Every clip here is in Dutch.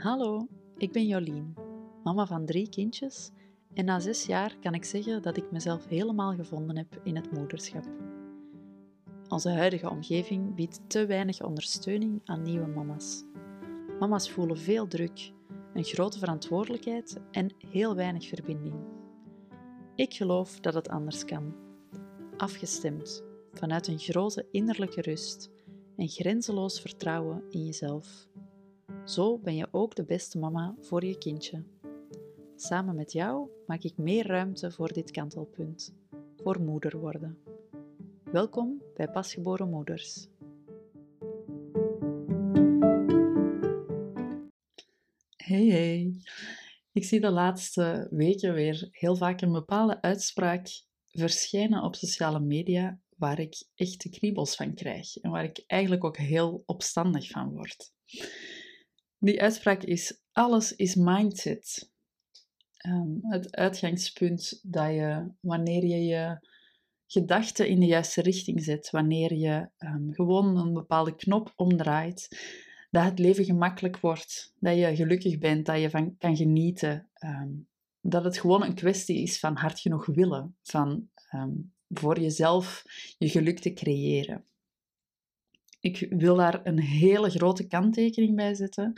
Hallo, ik ben Jolien, mama van drie kindjes en na zes jaar kan ik zeggen dat ik mezelf helemaal gevonden heb in het moederschap. Onze huidige omgeving biedt te weinig ondersteuning aan nieuwe mama's. Mama's voelen veel druk, een grote verantwoordelijkheid en heel weinig verbinding. Ik geloof dat het anders kan. Afgestemd, vanuit een grote innerlijke rust en grenzeloos vertrouwen in jezelf. Zo ben je ook de beste mama voor je kindje. Samen met jou maak ik meer ruimte voor dit kantelpunt, voor moeder worden. Welkom bij Pasgeboren Moeders. Hey hey, ik zie de laatste weken weer heel vaak een bepaalde uitspraak verschijnen op sociale media waar ik echt kriebels van krijg en waar ik eigenlijk ook heel opstandig van word. Die uitspraak is: alles is mindset. Um, het uitgangspunt dat je, wanneer je je gedachten in de juiste richting zet, wanneer je um, gewoon een bepaalde knop omdraait, dat het leven gemakkelijk wordt, dat je gelukkig bent, dat je van kan genieten, um, dat het gewoon een kwestie is van hard genoeg willen, van voor jezelf je geluk te creëren. Ik wil daar een hele grote kanttekening bij zetten,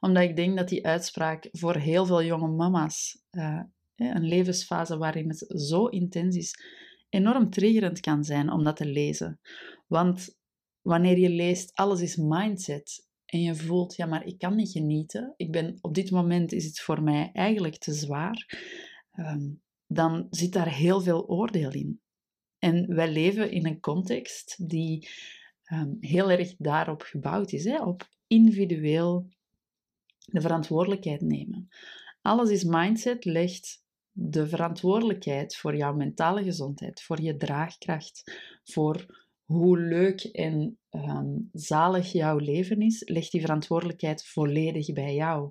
omdat ik denk dat die uitspraak voor heel veel jonge mama's, uh, een levensfase waarin het zo intens is, enorm triggerend kan zijn om dat te lezen. Want wanneer je leest, alles is mindset, en je voelt, ja, maar ik kan niet genieten, ik ben, op dit moment is het voor mij eigenlijk te zwaar, ehm, dan zit daar heel veel oordeel in. En wij leven in een context die um, heel erg daarop gebouwd is, hè? op individueel de verantwoordelijkheid nemen. Alles is mindset, legt de verantwoordelijkheid voor jouw mentale gezondheid, voor je draagkracht, voor hoe leuk en um, zalig jouw leven is, legt die verantwoordelijkheid volledig bij jou.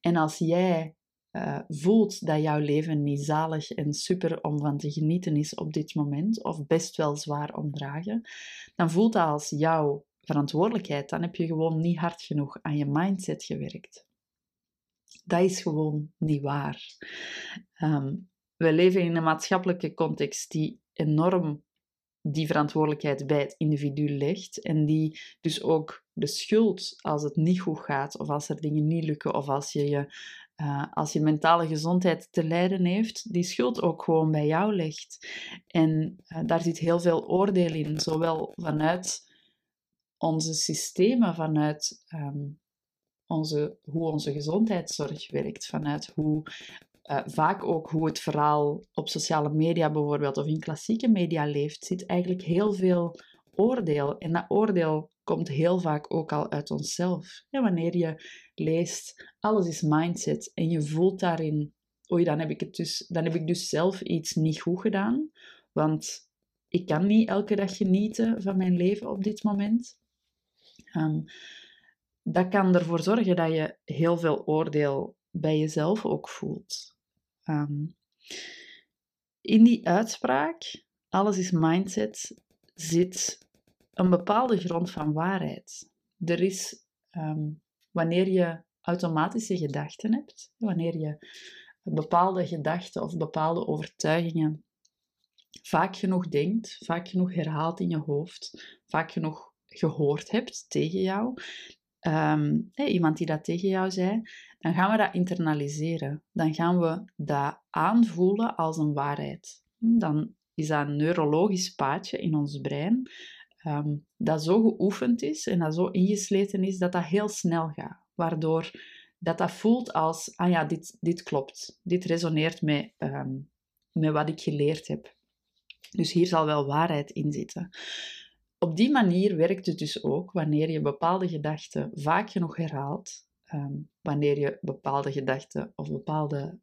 En als jij uh, voelt dat jouw leven niet zalig en super om van te genieten is op dit moment, of best wel zwaar omdragen, dan voelt dat als jouw verantwoordelijkheid. Dan heb je gewoon niet hard genoeg aan je mindset gewerkt. Dat is gewoon niet waar. Um, we leven in een maatschappelijke context die enorm die verantwoordelijkheid bij het individu legt en die dus ook de schuld als het niet goed gaat of als er dingen niet lukken of als je je uh, als je mentale gezondheid te lijden heeft, die schuld ook gewoon bij jou ligt. En uh, daar zit heel veel oordeel in, zowel vanuit onze systemen, vanuit um, onze, hoe onze gezondheidszorg werkt, vanuit hoe uh, vaak ook hoe het verhaal op sociale media bijvoorbeeld of in klassieke media leeft, zit eigenlijk heel veel oordeel. En dat oordeel komt heel vaak ook al uit onszelf. Ja, wanneer je leest, alles is mindset en je voelt daarin, oei, dan heb ik, het dus, dan heb ik dus zelf iets niet goed gedaan, want ik kan niet elke dag genieten van mijn leven op dit moment. Um, dat kan ervoor zorgen dat je heel veel oordeel bij jezelf ook voelt. Um, in die uitspraak, alles is mindset, zit een bepaalde grond van waarheid. Er is, um, wanneer je automatische gedachten hebt, wanneer je bepaalde gedachten of bepaalde overtuigingen vaak genoeg denkt, vaak genoeg herhaalt in je hoofd, vaak genoeg gehoord hebt tegen jou, um, iemand die dat tegen jou zei, dan gaan we dat internaliseren. Dan gaan we dat aanvoelen als een waarheid. Dan is dat een neurologisch paadje in ons brein um, dat zo geoefend is en dat zo ingesleten is dat dat heel snel gaat. Waardoor dat dat voelt als, ah ja, dit, dit klopt. Dit resoneert met, um, met wat ik geleerd heb. Dus hier zal wel waarheid in zitten. Op die manier werkt het dus ook wanneer je bepaalde gedachten vaak genoeg herhaalt, um, wanneer je bepaalde gedachten of bepaalde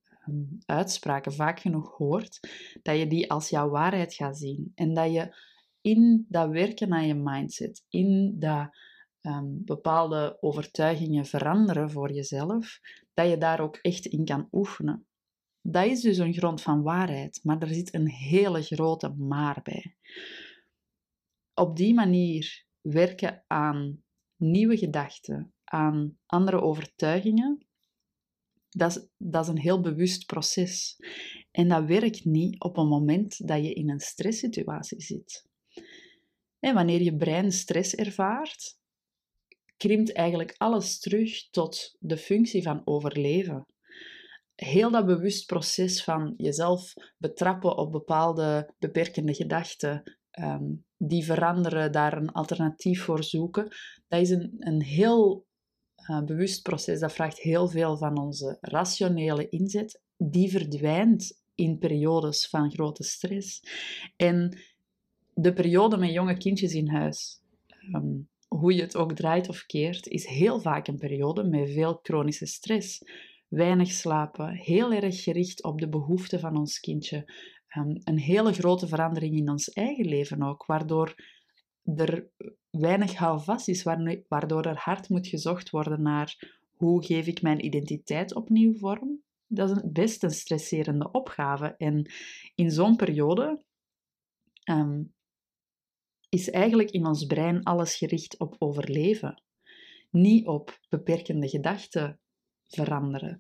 uitspraken vaak genoeg hoort, dat je die als jouw waarheid gaat zien en dat je in dat werken aan je mindset, in dat um, bepaalde overtuigingen veranderen voor jezelf, dat je daar ook echt in kan oefenen. Dat is dus een grond van waarheid, maar er zit een hele grote maar bij. Op die manier werken aan nieuwe gedachten, aan andere overtuigingen, Dat is, dat is een heel bewust proces. En dat werkt niet op een moment dat je in een stresssituatie zit. En wanneer je brein stress ervaart, krimpt eigenlijk alles terug tot de functie van overleven. Heel dat bewust proces van jezelf betrappen op bepaalde beperkende gedachten, ehm, die veranderen, daar een alternatief voor zoeken, dat is een, een heel uh, bewust proces. Dat vraagt heel veel van onze rationele inzet. Die verdwijnt in periodes van grote stress. En de periode met jonge kindjes in huis, ehm, hoe je het ook draait of keert, is heel vaak een periode met veel chronische stress. Weinig slapen, heel erg gericht op de behoeften van ons kindje. Ehm, een hele grote verandering in ons eigen leven ook, waardoor er weinig houvast is, waardoor er hard moet gezocht worden naar hoe geef ik mijn identiteit opnieuw vorm. Dat is best een stresserende opgave. En in zo'n periode ehm, is eigenlijk in ons brein alles gericht op overleven, niet op beperkende gedachten veranderen.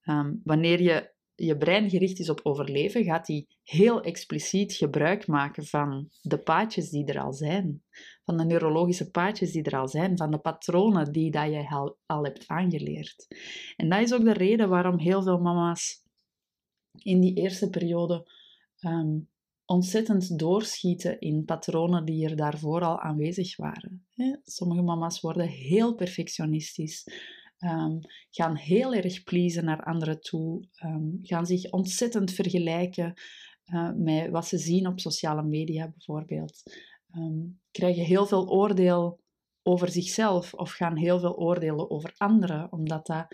Ehm, wanneer je je brein gericht is op overleven, gaat hij heel expliciet gebruik maken van de paadjes die er al zijn, van de neurologische paadjes die er al zijn, van de patronen die dat je al, hebt aangeleerd. En dat is ook de reden waarom heel veel mama's in die eerste periode ehm, ontzettend doorschieten in patronen die er daarvoor al aanwezig waren. Sommige mama's worden heel perfectionistisch, um, gaan heel erg pleasen naar anderen toe, ehm, gaan zich ontzettend vergelijken uh, met wat ze zien op sociale media bijvoorbeeld, um, krijgen heel veel oordeel over zichzelf of gaan heel veel oordelen over anderen, omdat dat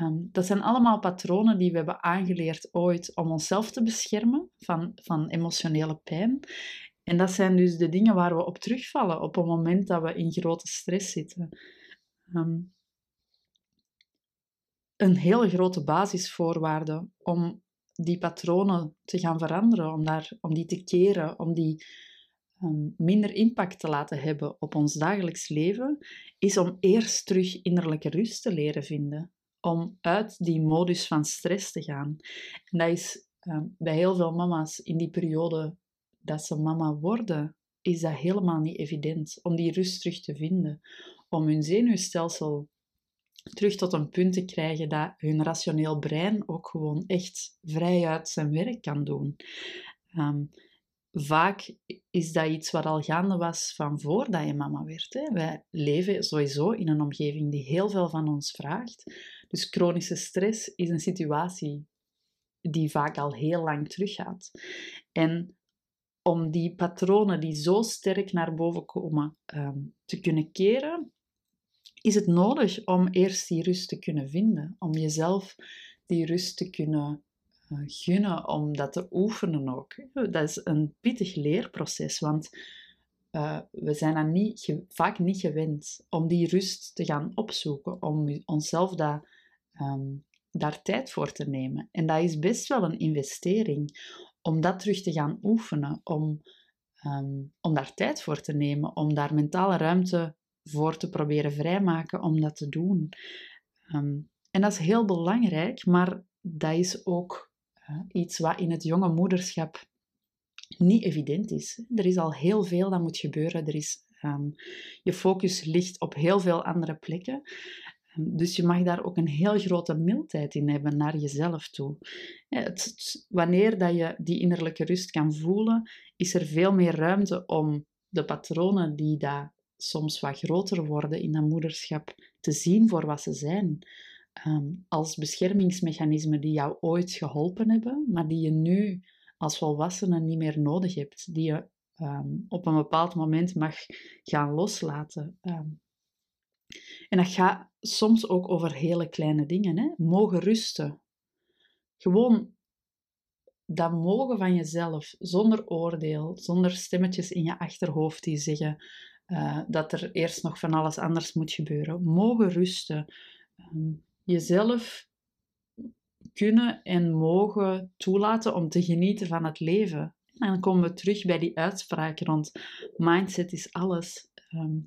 Um, dat zijn allemaal patronen die we hebben aangeleerd ooit om onszelf te beschermen van, van emotionele pijn. En dat zijn dus de dingen waar we op terugvallen op het moment dat we in grote stress zitten. Um, een hele grote basisvoorwaarde om die patronen te gaan veranderen, om, daar, om die te keren, om die um, minder impact te laten hebben op ons dagelijks leven, is om eerst terug innerlijke rust te leren vinden om uit die modus van stress te gaan. En dat is um, bij heel veel mama's in die periode dat ze mama worden, is dat helemaal niet evident om die rust terug te vinden. Om hun zenuwstelsel terug tot een punt te krijgen dat hun rationeel brein ook gewoon echt vrijuit zijn werk kan doen. Um, vaak is dat iets wat al gaande was van voordat je mama werd. Hè. Wij leven sowieso in een omgeving die heel veel van ons vraagt. Dus chronische stress is een situatie die vaak al heel lang teruggaat. En om die patronen die zo sterk naar boven komen ehm, te kunnen keren, is het nodig om eerst die rust te kunnen vinden, om jezelf die rust te kunnen uh, gunnen, om dat te oefenen ook. Dat is een pittig leerproces, want uh, we zijn dat niet, vaak niet gewend om die rust te gaan opzoeken, om onszelf dat Ehm, daar tijd voor te nemen. En dat is best wel een investering om dat terug te gaan oefenen, om, ehm, om daar tijd voor te nemen, om daar mentale ruimte voor te proberen vrijmaken om dat te doen. Ehm, en dat is heel belangrijk, maar dat is ook uh, iets wat in het jonge moederschap niet evident is. Er is al heel veel dat moet gebeuren. Er is, je focus ligt op heel veel andere plekken. Dus je mag daar ook een heel grote mildheid in hebben naar jezelf toe. Het, wanneer dat je die innerlijke rust kan voelen, is er veel meer ruimte om de patronen die daar soms wat groter worden in dat moederschap te zien voor wat ze zijn. Ehm, als beschermingsmechanismen die jou ooit geholpen hebben, maar die je nu als volwassene niet meer nodig hebt. Die je ehm, op een bepaald moment mag gaan loslaten. Ehm, en dat gaat soms ook over hele kleine dingen. Hè? Mogen rusten. Gewoon dat mogen van jezelf, zonder oordeel, zonder stemmetjes in je achterhoofd die zeggen uh, dat er eerst nog van alles anders moet gebeuren. Mogen rusten. Um, jezelf kunnen en mogen toelaten om te genieten van het leven. En dan komen we terug bij die uitspraak rond mindset is alles. Um,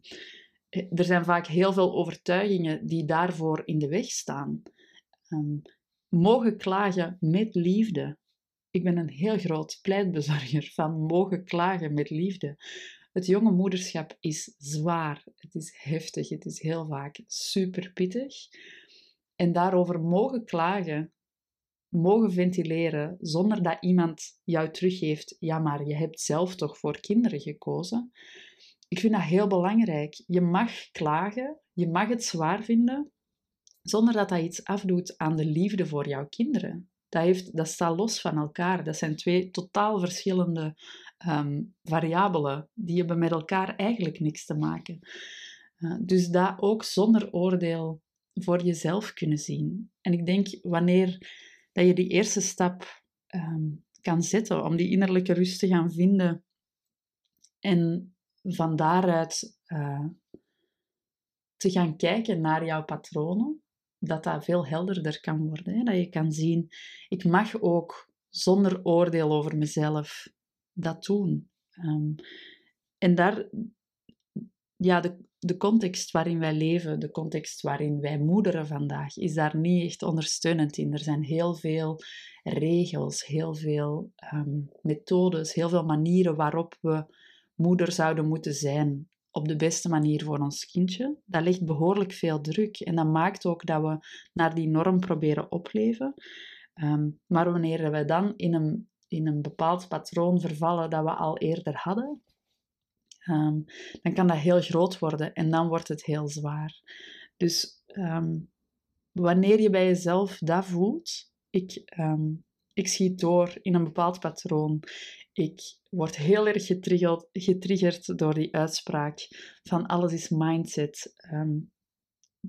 er zijn vaak heel veel overtuigingen die daarvoor in de weg staan. Ehm, mogen klagen met liefde. Ik ben een heel groot pleitbezorger van mogen klagen met liefde. Het jonge moederschap is zwaar, het is heftig, het is heel vaak super pittig. En daarover mogen klagen, mogen ventileren, zonder dat iemand jou teruggeeft, ja maar je hebt zelf toch voor kinderen gekozen. Ik vind dat heel belangrijk. Je mag klagen, je mag het zwaar vinden, zonder dat dat iets afdoet aan de liefde voor jouw kinderen. Dat, heeft, dat staat los van elkaar. Dat zijn twee totaal verschillende um, variabelen. Die hebben met elkaar eigenlijk niks te maken. Uh, dus dat ook zonder oordeel voor jezelf kunnen zien. En ik denk wanneer dat je die eerste stap um, kan zetten om die innerlijke rust te gaan vinden en van daaruit uh, te gaan kijken naar jouw patronen, dat dat veel helderder kan worden. Hè? Dat je kan zien, ik mag ook zonder oordeel over mezelf dat doen. Um, en daar, ja, de, de context waarin wij leven, de context waarin wij moederen vandaag, is daar niet echt ondersteunend in. Er zijn heel veel regels, heel veel um, methodes, heel veel manieren waarop we moeder zouden moeten zijn op de beste manier voor ons kindje. Dat legt behoorlijk veel druk en dat maakt ook dat we naar die norm proberen opleven. Um, maar wanneer we dan in een, in een bepaald patroon vervallen dat we al eerder hadden, um, dan kan dat heel groot worden en dan wordt het heel zwaar. Dus um, wanneer je bij jezelf dat voelt, ik, ik schiet door in een bepaald patroon, ik word heel erg getriggerd, getriggerd door die uitspraak van alles is mindset.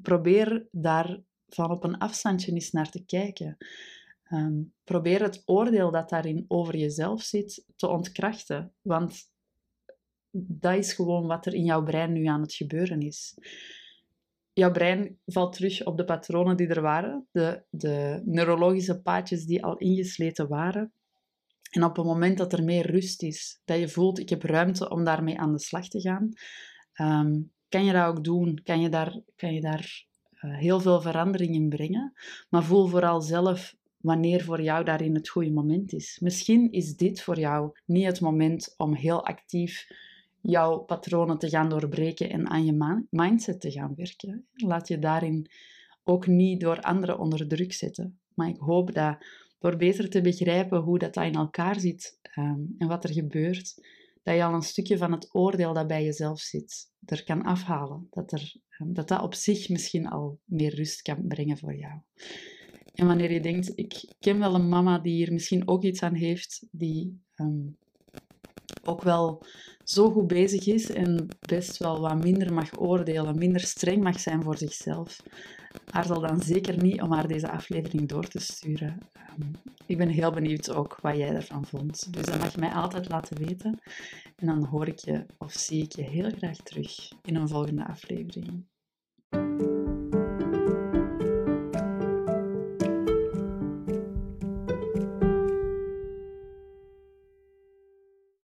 Probeer daar van op een afstandje eens naar te kijken. Probeer het oordeel dat daarin over jezelf zit te ontkrachten. Want dat is gewoon wat er in jouw brein nu aan het gebeuren is. Jouw brein valt terug op de patronen die er waren, de, de neurologische paadjes die al ingesleten waren. En op het moment dat er meer rust is, dat je voelt, ik heb ruimte om daarmee aan de slag te gaan, um, kan je dat ook doen. Kan je daar, kan je daar uh, heel veel verandering in brengen. Maar voel vooral zelf wanneer voor jou daarin het goede moment is. Misschien is dit voor jou niet het moment om heel actief jouw patronen te gaan doorbreken en aan je mindset te gaan werken. Laat je daarin ook niet door anderen onder druk zetten. Maar ik hoop dat door beter te begrijpen hoe dat, dat in elkaar zit um, en wat er gebeurt, dat je al een stukje van het oordeel dat bij jezelf zit, er kan afhalen. Dat, er, um, dat dat op zich misschien al meer rust kan brengen voor jou. En wanneer je denkt, ik ken wel een mama die hier misschien ook iets aan heeft, die um, ook wel zo goed bezig is en best wel wat minder mag oordelen, minder streng mag zijn voor zichzelf, aarzel dan zeker niet om haar deze aflevering door te sturen. Um, ik ben heel benieuwd ook wat jij ervan vond. Dus dat mag je mij altijd laten weten. En dan hoor ik je of zie ik je heel graag terug in een volgende aflevering.